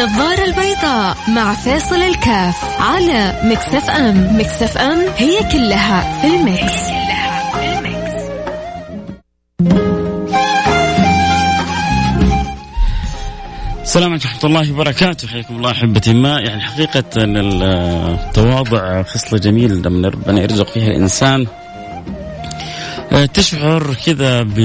النظارة البيضاء مع فاصل الكاف على Mix FM Mix FM هي كلها في ال mix. السلام عليكم ورحمة الله وبركاته. حياكم الله أحبتي ما. يعني حقيقة التواضع خصلة جميلة لما ربنا يرزق فيها الإنسان. آه، تشعر كذا ب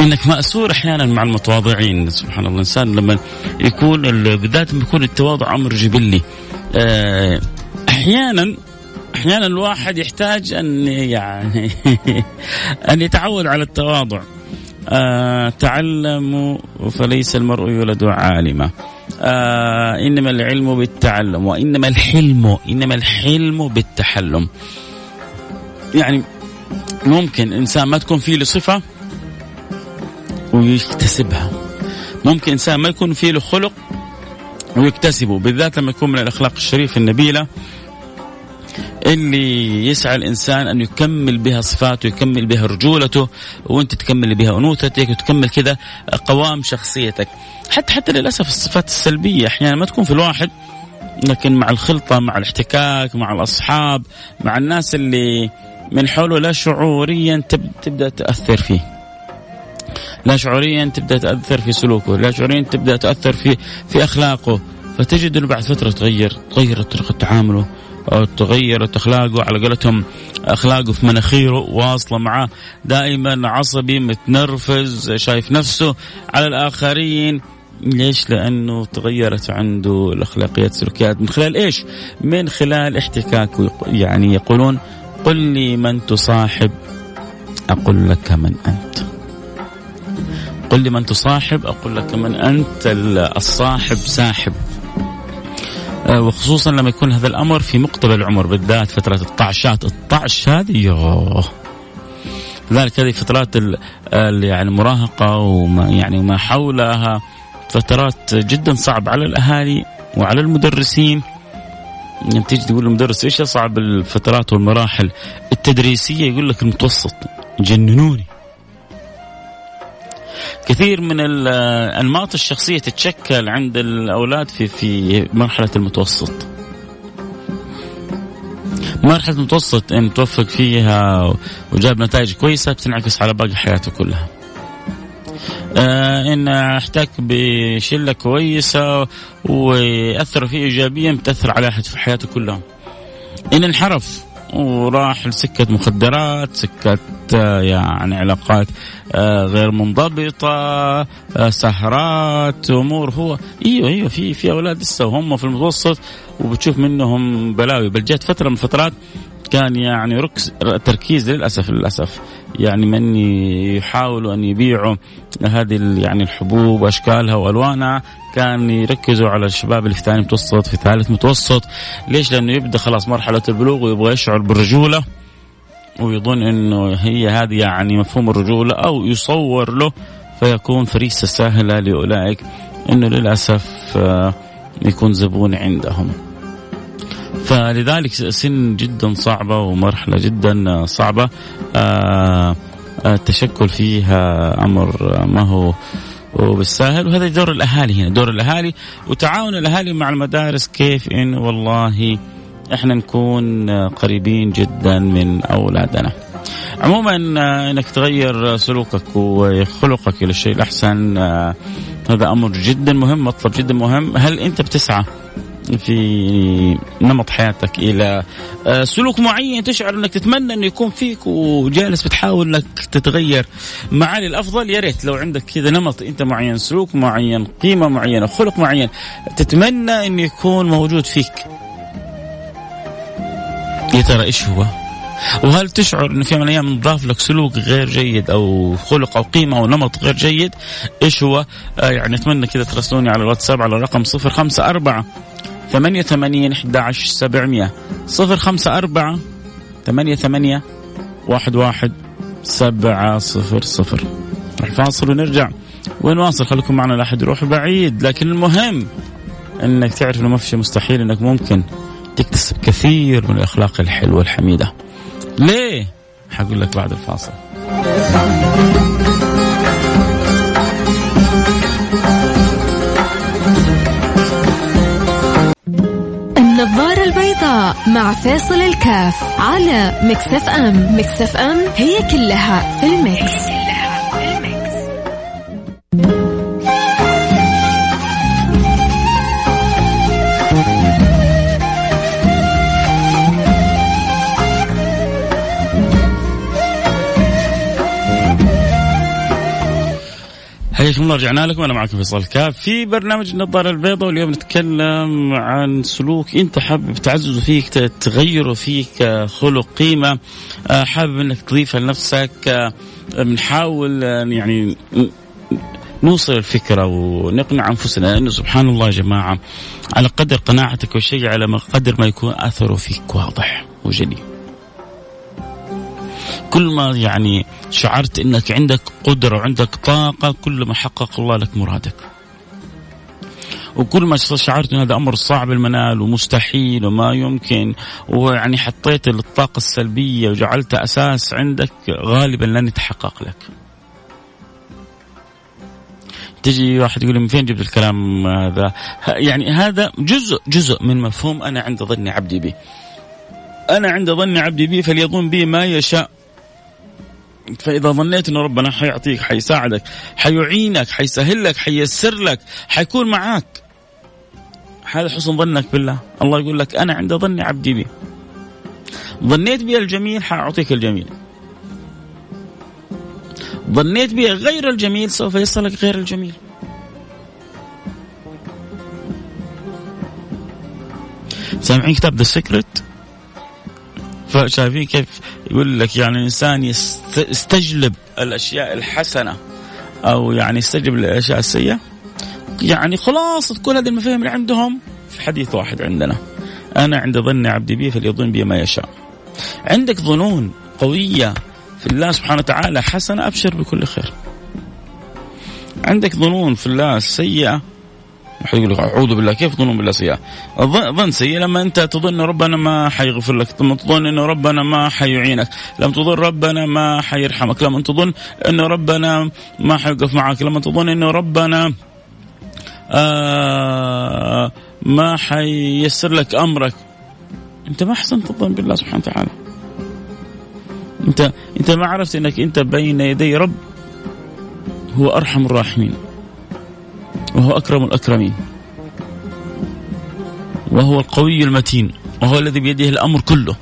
إنك مأسور أحيانا مع المتواضعين. سبحان الله الإنسان لما يكون بالذات يكون التواضع أمر جبلي. آه، أحيانا أحيانا الواحد يحتاج أن يعني أن يتعود على التواضع. آه تعلموا فليس المرء يولد عالما. آه إنما العلم بالتعلم وإنما الحلم إنما الحلم بالتحلم. يعني ممكن إنسان ما تكون فيه صفه ويكتسبها. ممكن إنسان ما يكون فيه له خلق ويكتسبه. بالذات لما يكون من الأخلاق الشريفة النبيلة اللي يسعى الإنسان أن يكمل بها صفاته يكمل بها رجولته وأنت تكمل بها أنوثتك وتكمل كذا قوام شخصيتك. حتى حتى للأسف الصفات السلبية أحيانا ما تكون في الواحد لكن مع الخلطة مع الاحتكاك مع الأصحاب مع الناس اللي من حوله لا شعوريا تبدأ تأثر فيه. لا شعوريا تبدأ تأثر في سلوكه لا شعوريا تبدأ تأثر في في أخلاقه فتجد إنه بعد فترة تغير تغيرت طريقة تعامله أو تغيرت أخلاقه على قولتهم أخلاقه في مناخيره واصلة معاه دائما عصبي متنرفز شايف نفسه على الآخرين ليش؟ لأنه تغيرت عنده الأخلاقيات السلوكيات من خلال إيش؟ من خلال احتكاك يعني يقولون قل لي من تصاحب أقول لك من أنت. قل لي من تصاحب أقول لك من أنت الصاحب ساحب. آه، وخصوصا لما يكون هذا الأمر في مقتبل العمر بالذات فترة الطعشات، الطعش هذه يوه. لذلك هذه فترات يعني المراهقه وما يعني وما حولها فترات جدا صعب على الأهالي وعلى المدرسين. يعني تيجي تقول للمدرس إيش أصعب الفترات والمراحل؟ التدريسية يقول لك المتوسط. جننوني. كثير من انماط الشخصية تتشكل عند الأولاد في في مرحلة المتوسط. مرحلة المتوسط إن توفق فيها وجاب نتائج كويسة بتنعكس على باقي حياته كلها. آه إن أحتك بشلة كويسة واثر فيه ايجابيا بتأثر على حياته كلها. إن انحرف وراح لسكة مخدرات سكة آه، يعني علاقات آه، غير منضبطة آه، سهرات أمور هو أيوه أيوه في في أولاد لسه وهم في المتوسط وبتشوف منهم بلاوي. بل جت فترة من الفترات كان يعني ركز تركيز للأسف للأسف يعني من يحاولوا أن يبيعوا هذه يعني الحبوب واشكالها وألوانها كان يركزوا على الشباب اللي في ثاني متوسط في ثالث متوسط. ليش؟ لأنه يبدأ خلاص مرحلة البلوغ ويبغى يشعر بالرجولة. ويظن إنه هي هذه يعني مفهوم الرجوله أو يصور له فيكون فريسة سهلة لأولئك إنه للأسف آه، يكون زبون عندهم. فلذلك سن جدا صعبة ومرحلة جدا صعبة. آه، آه، التشكل فيها أمر ما هو وبالساهل وهذا دور الأهالي هنا دور الأهالي. وتعاون الأهالي مع المدارس كيف إن والله إحنا نكون قريبين جدا من أولادنا. عموما إنك تغير سلوكك وخلقك إلى الشيء الأحسن هذا أمر جدا مهم مطلب جدا مهم. هل أنت بتسعى في نمط حياتك إلى سلوك معين تشعر إنك تتمنى إنه يكون فيك وجالس بتحاول إنك تتغير معالي الأفضل؟ يا ريت لو عندك كذا نمط أنت معين سلوك معين قيمة معينة خلق معين تتمنى إنه يكون موجود فيك. يا ترى إيش هو؟ وهل تشعر انه في يوم من الأيام نضاف لك سلوك غير جيد أو خلق أو قيمة أو نمط غير جيد إيش هو؟ آه يعني أتمنى كذا ترسلوني على الواتساب على الرقم 054 ثمانية ثمانين أحد عشر سبعمية صفر خمسة أربعة ثمانية ثمانية واحد واحد سبعة صفر صفر راح فاصل ونرجع ونواصل خليكم معنا لا أحد يروح بعيد لكن المهم أنك تعرف أنه ما في شيء مستحيل أنك ممكن تكتسب كثير من الأخلاق الحلوة الحميده ليه؟ حقول لك بعد الفاصل. النظارة البيضاء مع فاصل الكاف على Mix FM. Mix FM هي كلها في ال mix. الله رجعنا لكم؟ أنا معكم فيصل كاف. في برنامج النظاره البيضاء واليوم نتكلم عن سلوك أنت حابب تعززه فيك تغيره فيك خلق قيمة. آه، حابب أنك تضيفها لنفسك آه، بنحاول آه، يعني نوصل الفكرة ونقنع أنفسنا لأنه سبحان الله يا جماعة على قدر قناعتك والشيء على قدر ما يكون أثره فيك واضح وجلي. كل ما يعني شعرت إنك عندك قدرة وعندك طاقة كل ما حقق الله لك مرادك. وكل ما شعرت إن هذا أمر صعب المنال ومستحيل وما يمكن ويعني حطيت الطاقة السلبية وجعلت أساس عندك غالبا لن يتحقق لك. تجي واحد يقول من فين جبت الكلام هذا؟ يعني هذا جزء جزء من مفهوم أنا عند ظن عبدي بي. أنا عند ظن عبدي بي فليظن بي ما يشاء فإذا ظنيت أن ربنا حيعطيك حيساعدك حيعينك حيسهل لك حييسر لك حيكون معاك. هذا حسن ظنك بالله. الله يقول لك أنا عند ظن عبدي بي. ظنيت بي الجميل حأعطيك الجميل. ظنيت بي غير الجميل سوف يصلك غير الجميل. سامعين كتاب The Secret فشايفين كيف يقول لك يعني الإنسان يستجلب الأشياء الحسنة أو يعني يستجلب الأشياء السيئة. يعني خلاصه كل هذه المفاهيم اللي عندهم في حديث واحد عندنا. أنا عند ظن عبدي بي فليظن بي ما يشاء. عندك ظنون قوية في الله سبحانه وتعالى حسنة أبشر بكل خير. عندك ظنون في الله سيئة يقول لك أعوذ بالله كيف تظنون بالله سيئة؟ ظن سيء لما أنت تظن ربنا ما حيغفر لك، لما تظن انه ربنا ما حيعينك، لما تظن ربنا ما حيرحمك، لما تظن انه ربنا ما حيوقف معك، لما تظن انه ربنا آه ما حييسر لك أمرك. أنت ما أحسنت الظن بالله سبحانه وتعالى. انت أنت ما عرفت إنك أنت بين يدي رب هو أرحم الراحمين. وهو أكرم الأكرمين. وهو القوي المتين. وهو الذي بيده الأمر كله.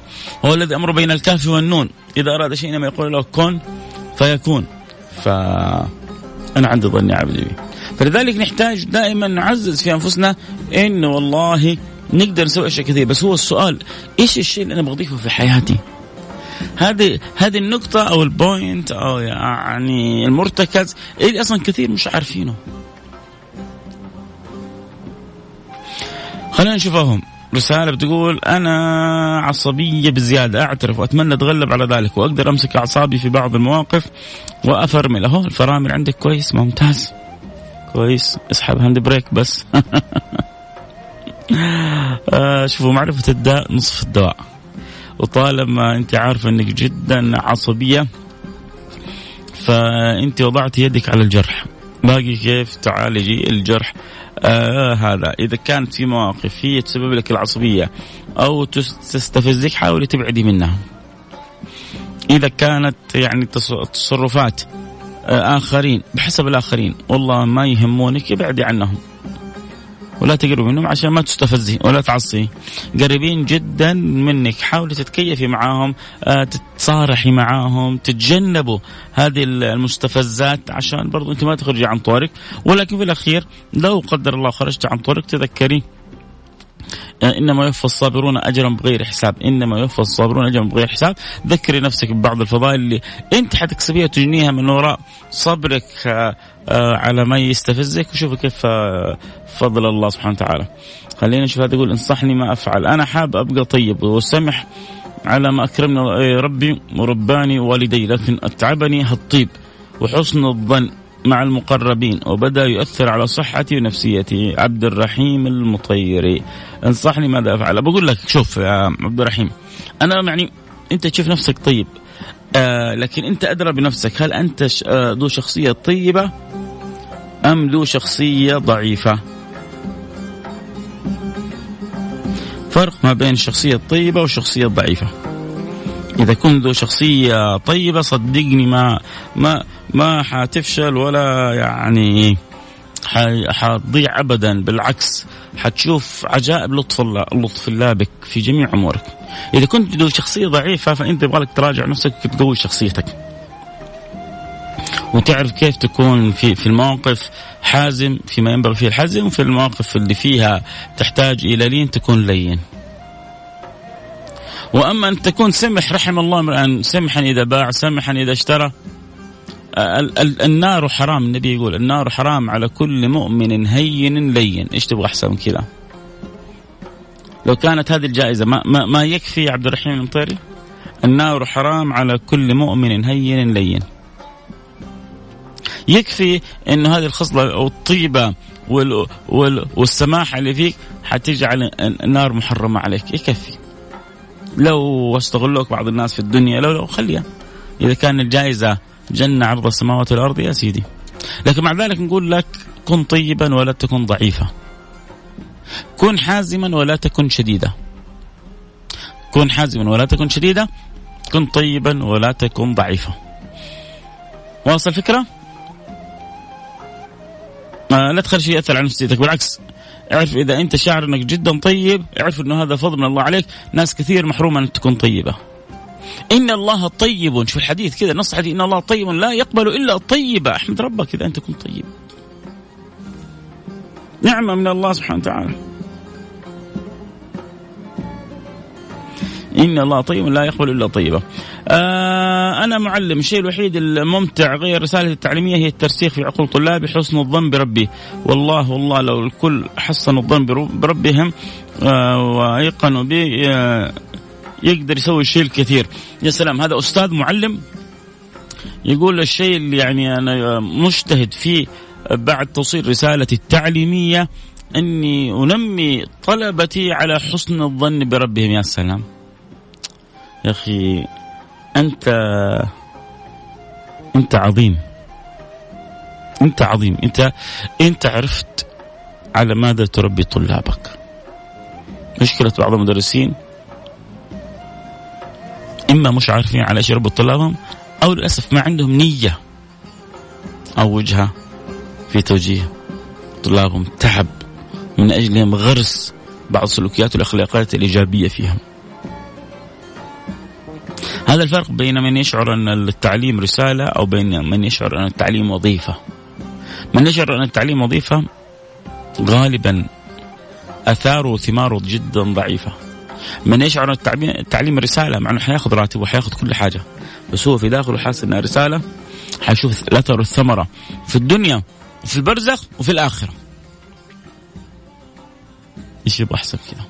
هو الذي أمر بين الكاف والنون. إذا أراد شيء إنما يقول له كن فيكون. فأنا عندي ظني عبدي به فلذلك نحتاج دائما نعزز في أنفسنا إنه والله نقدر نسوي أشياء كثير بس هو السؤال إيش الشيء اللي أنا بضيفه في حياتي؟ هذه هذه النقطة أو ال point أو يعني المرتكز اللي أصلا كثير مش عارفينه. خلينا نشوفهم. رسالة بتقول أنا عصبية بزيادة أعترف وأتمنى أتغلب على ذلك وأقدر أمسك أعصابي في بعض المواقف وأفرمل. أهو الفرامل عندك كويس ممتاز. كويس. اسحب hand brake بس. آه شوفوا معرفة الداء نصف الدواء. وطالما أنت عارفة أنك جدا عصبية فأنت وضعت يدك على الجرح. باقي كيف؟ تعالجي الجرح. آه هذا. إذا كانت في مواقف هي تسبب لك العصبية أو تستفزك حاولي تبعدي منها. إذا كانت يعني تصرفات آه آخرين بحسب الآخرين والله ما يهمونك ابعدي عنهم. ولا تقربي منهم عشان ما تستفزي ولا تعصي. قريبين جدا منك. حاولي تتكيفي معاهم آه، تتصارحي معاهم تتجنبوا هذه المستفزات عشان برضو أنت ما تخرجي عن طورك. ولكن في الأخير لو قدر الله خرجت عن طورك تذكري إنما يوفى الصابرون أجرا بغير حساب، إنما يوفى الصابرون أجرا بغير حساب، ذكري نفسك ببعض الفضائل اللي أنت حتكسبيها وتجنيها من وراء صبرك آه، آه، على ما يستفزك. وشوفوا كيف فضل الله سبحانه وتعالى. خلينا نشوف هذا يقول انصحني ما أفعل، أنا حاب أبقى طيب وسمح على ما اكرمني ربي ورباني والدي لكن أتعبني هالطيب وحسن الظن. مع المقربين وبدأ يؤثر على صحتي ونفسيتي. عبد الرحيم المطيري. انصحني ماذا أفعل؟ بقول لك شوف يا عبد الرحيم أنا يعني أنت تشوف نفسك طيب آه لكن أنت أدرى بنفسك هل أنت آه ذو شخصية طيبة أم ذو شخصية ضعيفة؟ فرق ما بين الشخصية الطيبة والشخصية الضعيفة إذا كنت ذو شخصية طيبة صدقني ما ما ما حتفشل ولا يعني حتضيع ابدا بالعكس حتشوف عجائب لطف الله لطف الله بك في جميع أمورك. إذا كنت شخصية ضعيفة فأنت يبغالك تراجع نفسك تقوي شخصيتك. وتعرف كيف تكون في في المواقف حازم فيما ينبغي فيه الحزم وفي المواقف اللي فيها تحتاج إلى لين تكون لين. وأما أن تكون سمح رحم الله امرا سمحا إذا باع سمحا إذا اشترى النار حرام النبي يقول النار حرام على كل مؤمن هين لين. إيش تبغى أحسن من كذا؟ لو كانت هذه الجائزة ما, ما, ما يكفي عبد الرحيم المطيري؟ النار حرام على كل مؤمن هين لين. يكفي انه هذه الخصلة أو الطيبه وال وال والسماحه اللي فيك حتجعل النار محرمة عليك. يكفي. لو استغلوك بعض الناس في الدنيا لو لو خليها. إذا كان الجائزة جنة عرض السماوات والأرض يا سيدي. لكن مع ذلك نقول لك كن طيبا ولا تكن ضعيفا. كن حازما ولا تكن شديدا. كن حازما ولا تكن شديدا. كن طيبا ولا تكن ضعيفا. واصل الفكرة؟ آه لا تخلي شيء يأثر على نفسيتك. بالعكس اعرف إذا أنت شاعر أنك جدا طيب اعرف أنه هذا فضل من الله عليك. ناس كثير محرومة أن تكون طيبة. إن الله طيب. شوف الحديث كذا نص حديث. إن الله طيب لا يقبل إلا طيبة أحمد ربك إذا أنت كنت طيب. نعمة من الله سبحانه وتعالى. إن الله طيب لا يقبل إلا طيبة آه أنا معلم الشيء الوحيد الممتع غير رسالة التعليمية هي الترسيخ في عقول طلابي حسن الظن بربي. والله والله لو الكل حسن الظن بربهم آه وأيقنوا به آه يقدر يسوي الشيء الكثير. يا سلام هذا أستاذ معلم يقول الشيء اللي يعني أنا مجتهد فيه بعد توصيل رسالتي التعليمية أني أنمي طلبتي على حسن الظن بربهم. يا سلام. يا أخي أنت أنت عظيم. أنت عظيم. أنت أنت عرفت على ماذا تربي طلابك. مشكلة بعض المدرسين إما مش عارفين على إيش يربوا طلابهم أو للأسف ما عندهم نية أو وجهة في توجيه طلابهم تعب من أجلهم غرس بعض السلوكيات والأخلاقيات الإيجابية فيهم. هذا الفرق بين من يشعر أن التعليم رسالة أو بين من يشعر أن التعليم وظيفة. من يشعر أن التعليم وظيفة غالبا أثاره وثماره جدا ضعيفة. من يشعر التعليم, رساله مع إنه حياخذ راتب وحياخذ كل حاجة بس هو في داخله حاسس إنها رسالة حيشوف الأثر والثمرة في الدنيا وفي البرزخ وفي الآخرة. إيش يبغى أحسن كذا؟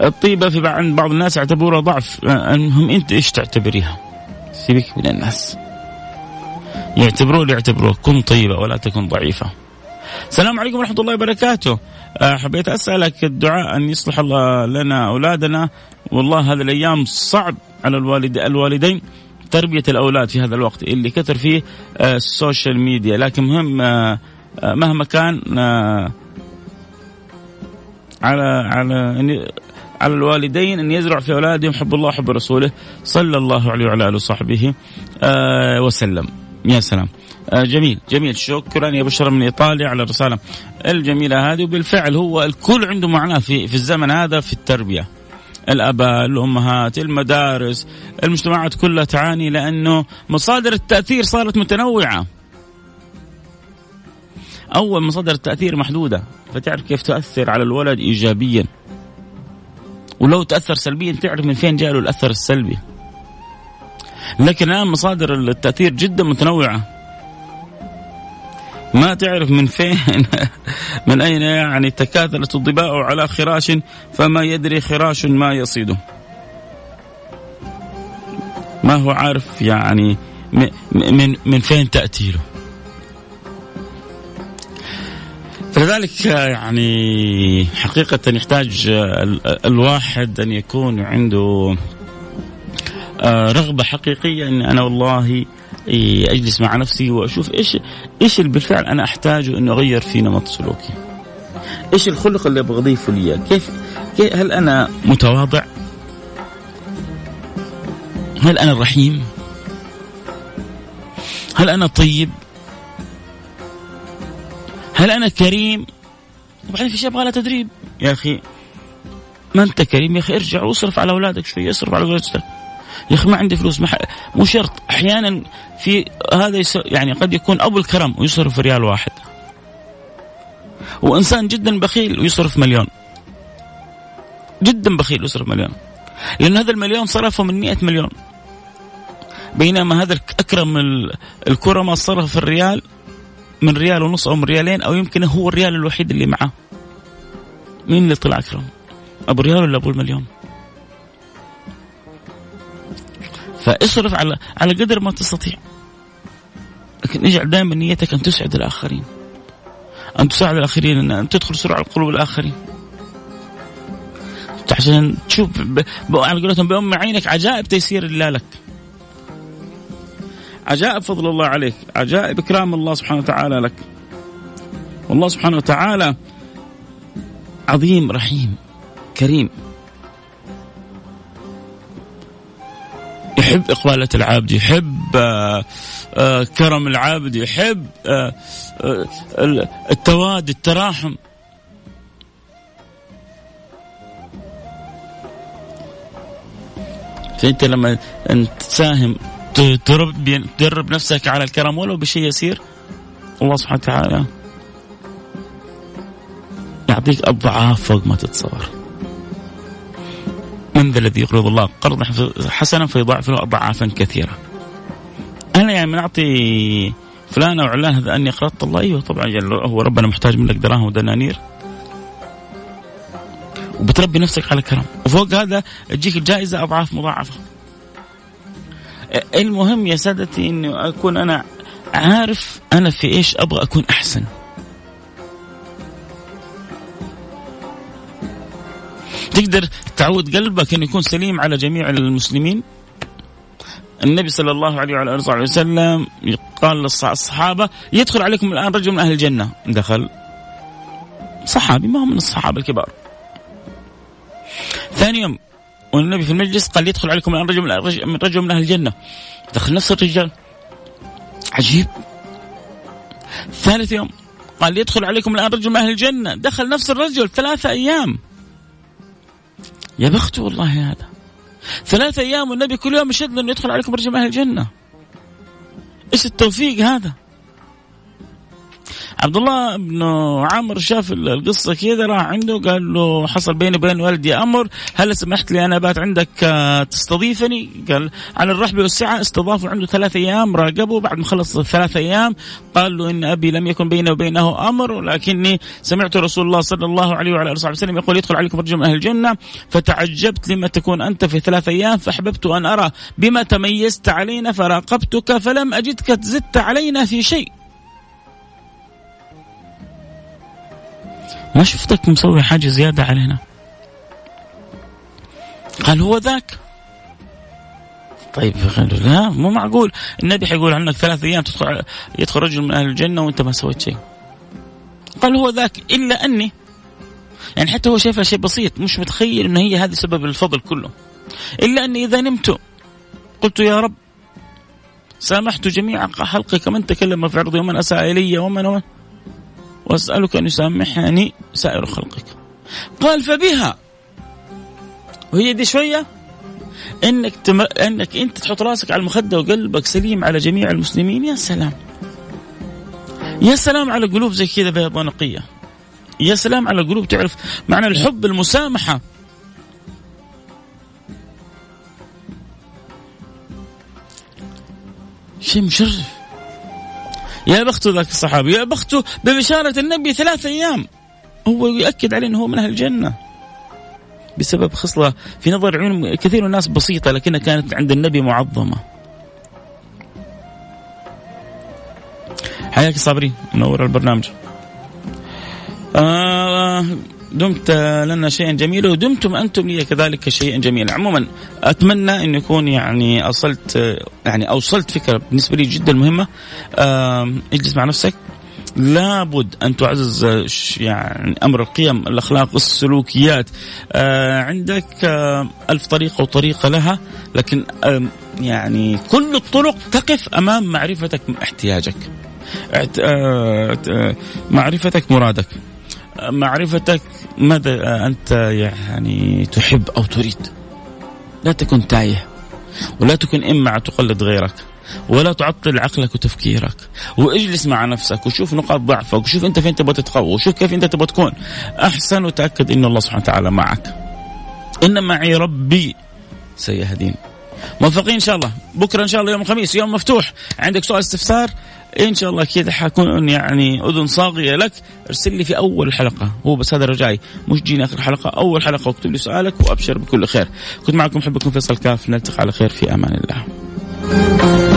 الطيبة في عند بعض الناس يعتبروها ضعف المهم أنت إيش تعتبريها؟ سيبك من الناس. يعتبروه اللي يعتبروه كن طيبة ولا تكن ضعيفة. السلام عليكم ورحمة الله وبركاته. آه، حبيت أسألك الدعاء أن يصلح الله لنا أولادنا. والله هذه الأيام صعب على الوالد الوالدين تربية الأولاد في هذا الوقت اللي كثر فيه آه، السوشيال ميديا. لكن مهم آه، مهما كان على على على الوالدين أن يزرع في أولادهم حب الله وحب رسوله. صلى الله عليه وعلى آله وصحبه وسلم. يا سلام. آه جميل جميل. شكرا يا بشرى من إيطاليا على الرسالة الجميلة هذه وبالفعل هو الكل عنده معناه في في الزمن هذا في التربية. الاباء الامهات المدارس المجتمعات كلها تعاني لأنه مصادر التأثير صارت متنوعة. أول مصادر التأثير محدودة. فتعرف كيف تؤثر على الولد ايجابيا؟ ولو تأثر سلبيا تعرف من فين جاء له الأثر السلبي؟ لكن الآن مصادر التأثير جدا متنوعة. ما تعرف من فين من أين يعني تكاثرت الظباء على خراش فما يدري خراش ما يصيده. ما هو عارف يعني من من فين تأتي له فلذلك يعني حقيقة يحتاج الواحد أن يكون عنده آه، رغبة حقيقية أن أنا والله أجلس مع نفسي وأشوف إيش إيش اللي بالفعل أنا أحتاجه إنه أغير في نمط سلوكي. إيش الخلق اللي أبغى اضيفه لي؟ كيف, كيف هل أنا متواضع؟ هل أنا رحيم؟ هل أنا طيب؟ هل أنا كريم؟ وبعدين في شيء يبغى تدريب. يا أخي ما أنت كريم يا أخي ارجع واصرف على أولادك شوي اصرف على زوجتك. يا أخي ما عندي فلوس مو شرط. أحيانا في هذا يعني قد يكون أبو الكرم ويصرف ريال واحد. وإنسان جدا بخيل ويصرف مليون. جدا بخيل ويصرف مليون. لأن هذا المليون صرفه من مئة مليون. بينما هذا أكرم الكرماء صرف الريال من ريال ونص أو من ريالين أو يمكن هو الريال الوحيد اللي معه مين اللي طلع أكرم؟ أبو ريال ولا أبو المليون؟ فاصرف على على قدر ما تستطيع. لكن اجعل دائما نيتك أن تسعد الآخرين. أن تساعد الآخرين أن تدخل سرعه قلوب الآخرين. عشان تشوف على قولتهم بأم عينك عجائب تيسير الله لك. عجائب فضل الله عليك. عجائب إكرام الله سبحانه وتعالى لك. والله سبحانه وتعالى عظيم رحيم كريم. يحب إقبالة العبد يحب آه، آه، كرم العبد يحب آه، التواد التراحم. فأنت لما أنت تساهم تدرب نفسك على الكرم ولو بشيء يسير الله سبحانه وتعالى يعطيك أضعاف فوق ما تتصور. من ذا الذي يقرض الله قرضا حسنا فيضاعف له أضعافا كثيرة. أنا يعني نعطي فلان أو علان هذا أني قرضت الله. أيوه طبعا هو ربنا محتاج منك دراهم ودنانير. وبتربي نفسك على كرم. وفوق هذا تجيك الجائزه أضعاف مضاعفة. المهم يا سادتي انه أكون أنا عارف أنا في إيش أبغى أكون أحسن. تقدر تعود قلبك انه يكون سليم على جميع المسلمين؟ النبي صلى الله عليه وعلى آله وسلم قال للصحابة يدخل عليكم الآن رجل من أهل الجنة. دخل. صحابي ما هو من الصحابة الكبار. ثاني يوم والنبي في المجلس قال يدخل عليكم الآن رجل من رجل من أهل الجنة. دخل نفس الرجال. عجيب. ثالث يوم قال يدخل عليكم الآن رجل من أهل الجنة. دخل نفس الرجل. ثلاثة أيام. يا بخت والله هذا. ثلاثة أيام والنبي كل يوم يشد أنه يدخل عليكم رجل من أهل الجنة. إيش التوفيق هذا؟ عبد الله بن عمرو شاف القصة كذا راح عنده قال له حصل بيني وبين والدي أمر هل سمحت لي أنا أبات عندك آه، تستضيفني؟ قال على الرحب والسعة استضافوا عنده ثلاث أيام راقبوا بعد ما خلص الثلاث أيام قال له إن أبي لم يكن بيني وبينه أمر ولكني سمعت رسول الله صلى الله عليه وعلى آله وسلم يقول يدخل عليكم رجل من أهل الجنة فتعجبت لما تكون أنت في ثلاث أيام فأحببت أن أرى بما تميزت علينا فراقبتك فلم أجدك زدت علينا في شيء ما شفتك مسوي حاجة زيادة علينا قال هو ذاك. طيب لا مو معقول. النبي حيقول عنك ثلاث أيام تدخل يدخل رجل من أهل الجنة وأنت ما سويت شيء. قال هو ذاك إلا أني. يعني حتى هو شايفها شيء بسيط مش متخيل ان هي هذه سبب الفضل كله. إلا أني إذا نمت. قلت يا رب سامحت جميع خلقك من تكلم في عرضي ومن أساء إلي ومن ومن وأسألك أن يسامحني سائر خلقك. قال فبها. وهي دي شوية. إنك تم... إنك أنت تحط راسك على المخدة وقلبك سليم على جميع المسلمين يا سلام. يا سلام على قلوب زي كذا بيضاء نقيه يا سلام على قلوب تعرف معنى الحب المسامحة. شيء مشرف. يا بخته ذاك الصحابي يا بخته ببشارة النبي ثلاث أيام. هو يؤكد عليه أنه هو من أهل الجنة. بسبب خصلة في نظر عيون كثير من الناس بسيطة لكنها كانت عند النبي معظمة. حياك صابرين منور البرنامج. آه دمت لنا شيئا جميلا ودمتم أنتم لي كذلك شيئا جميلا. عموما أتمنى أن يكون يعني اصلت يعني أوصلت فكرة بالنسبة لي جدا مهمة. اجلس مع نفسك. لابد أن تعزز يعني أمر القيم الأخلاق السلوكيات. آه عندك آه ألف طريقة وطريقة لها لكن يعني كل الطرق تقف أمام معرفتك احتياجك. آه، معرفتك مرادك. معرفتك ماذا أنت يعني تحب أو تريد؟ لا تكن تايه ولا تكن إما تقلد غيرك ولا تعطل عقلك وتفكيرك واجلس مع نفسك وشوف نقاط ضعفك وشوف أنت فين تبغى تتقوى وشوف كيف أنت تبغى تكون. أحسن وتأكد إن الله سبحانه وتعالى معك. إن معي ربي سيهدين. موفقين إن شاء الله. بكرة إن شاء الله يوم الخميس يوم مفتوح. عندك سؤال استفسار؟ إن شاء الله كذا حكون يعني أذن صاغية لك. أرسل لي في أول الحلقة هو بس هذا رجائي مش جيني آخر حلقة. أول حلقة واكتب لي سؤالك وأبشر بكل خير. كنت معكم حبكم فيصل كاف. نلتقي على خير. في أمان الله.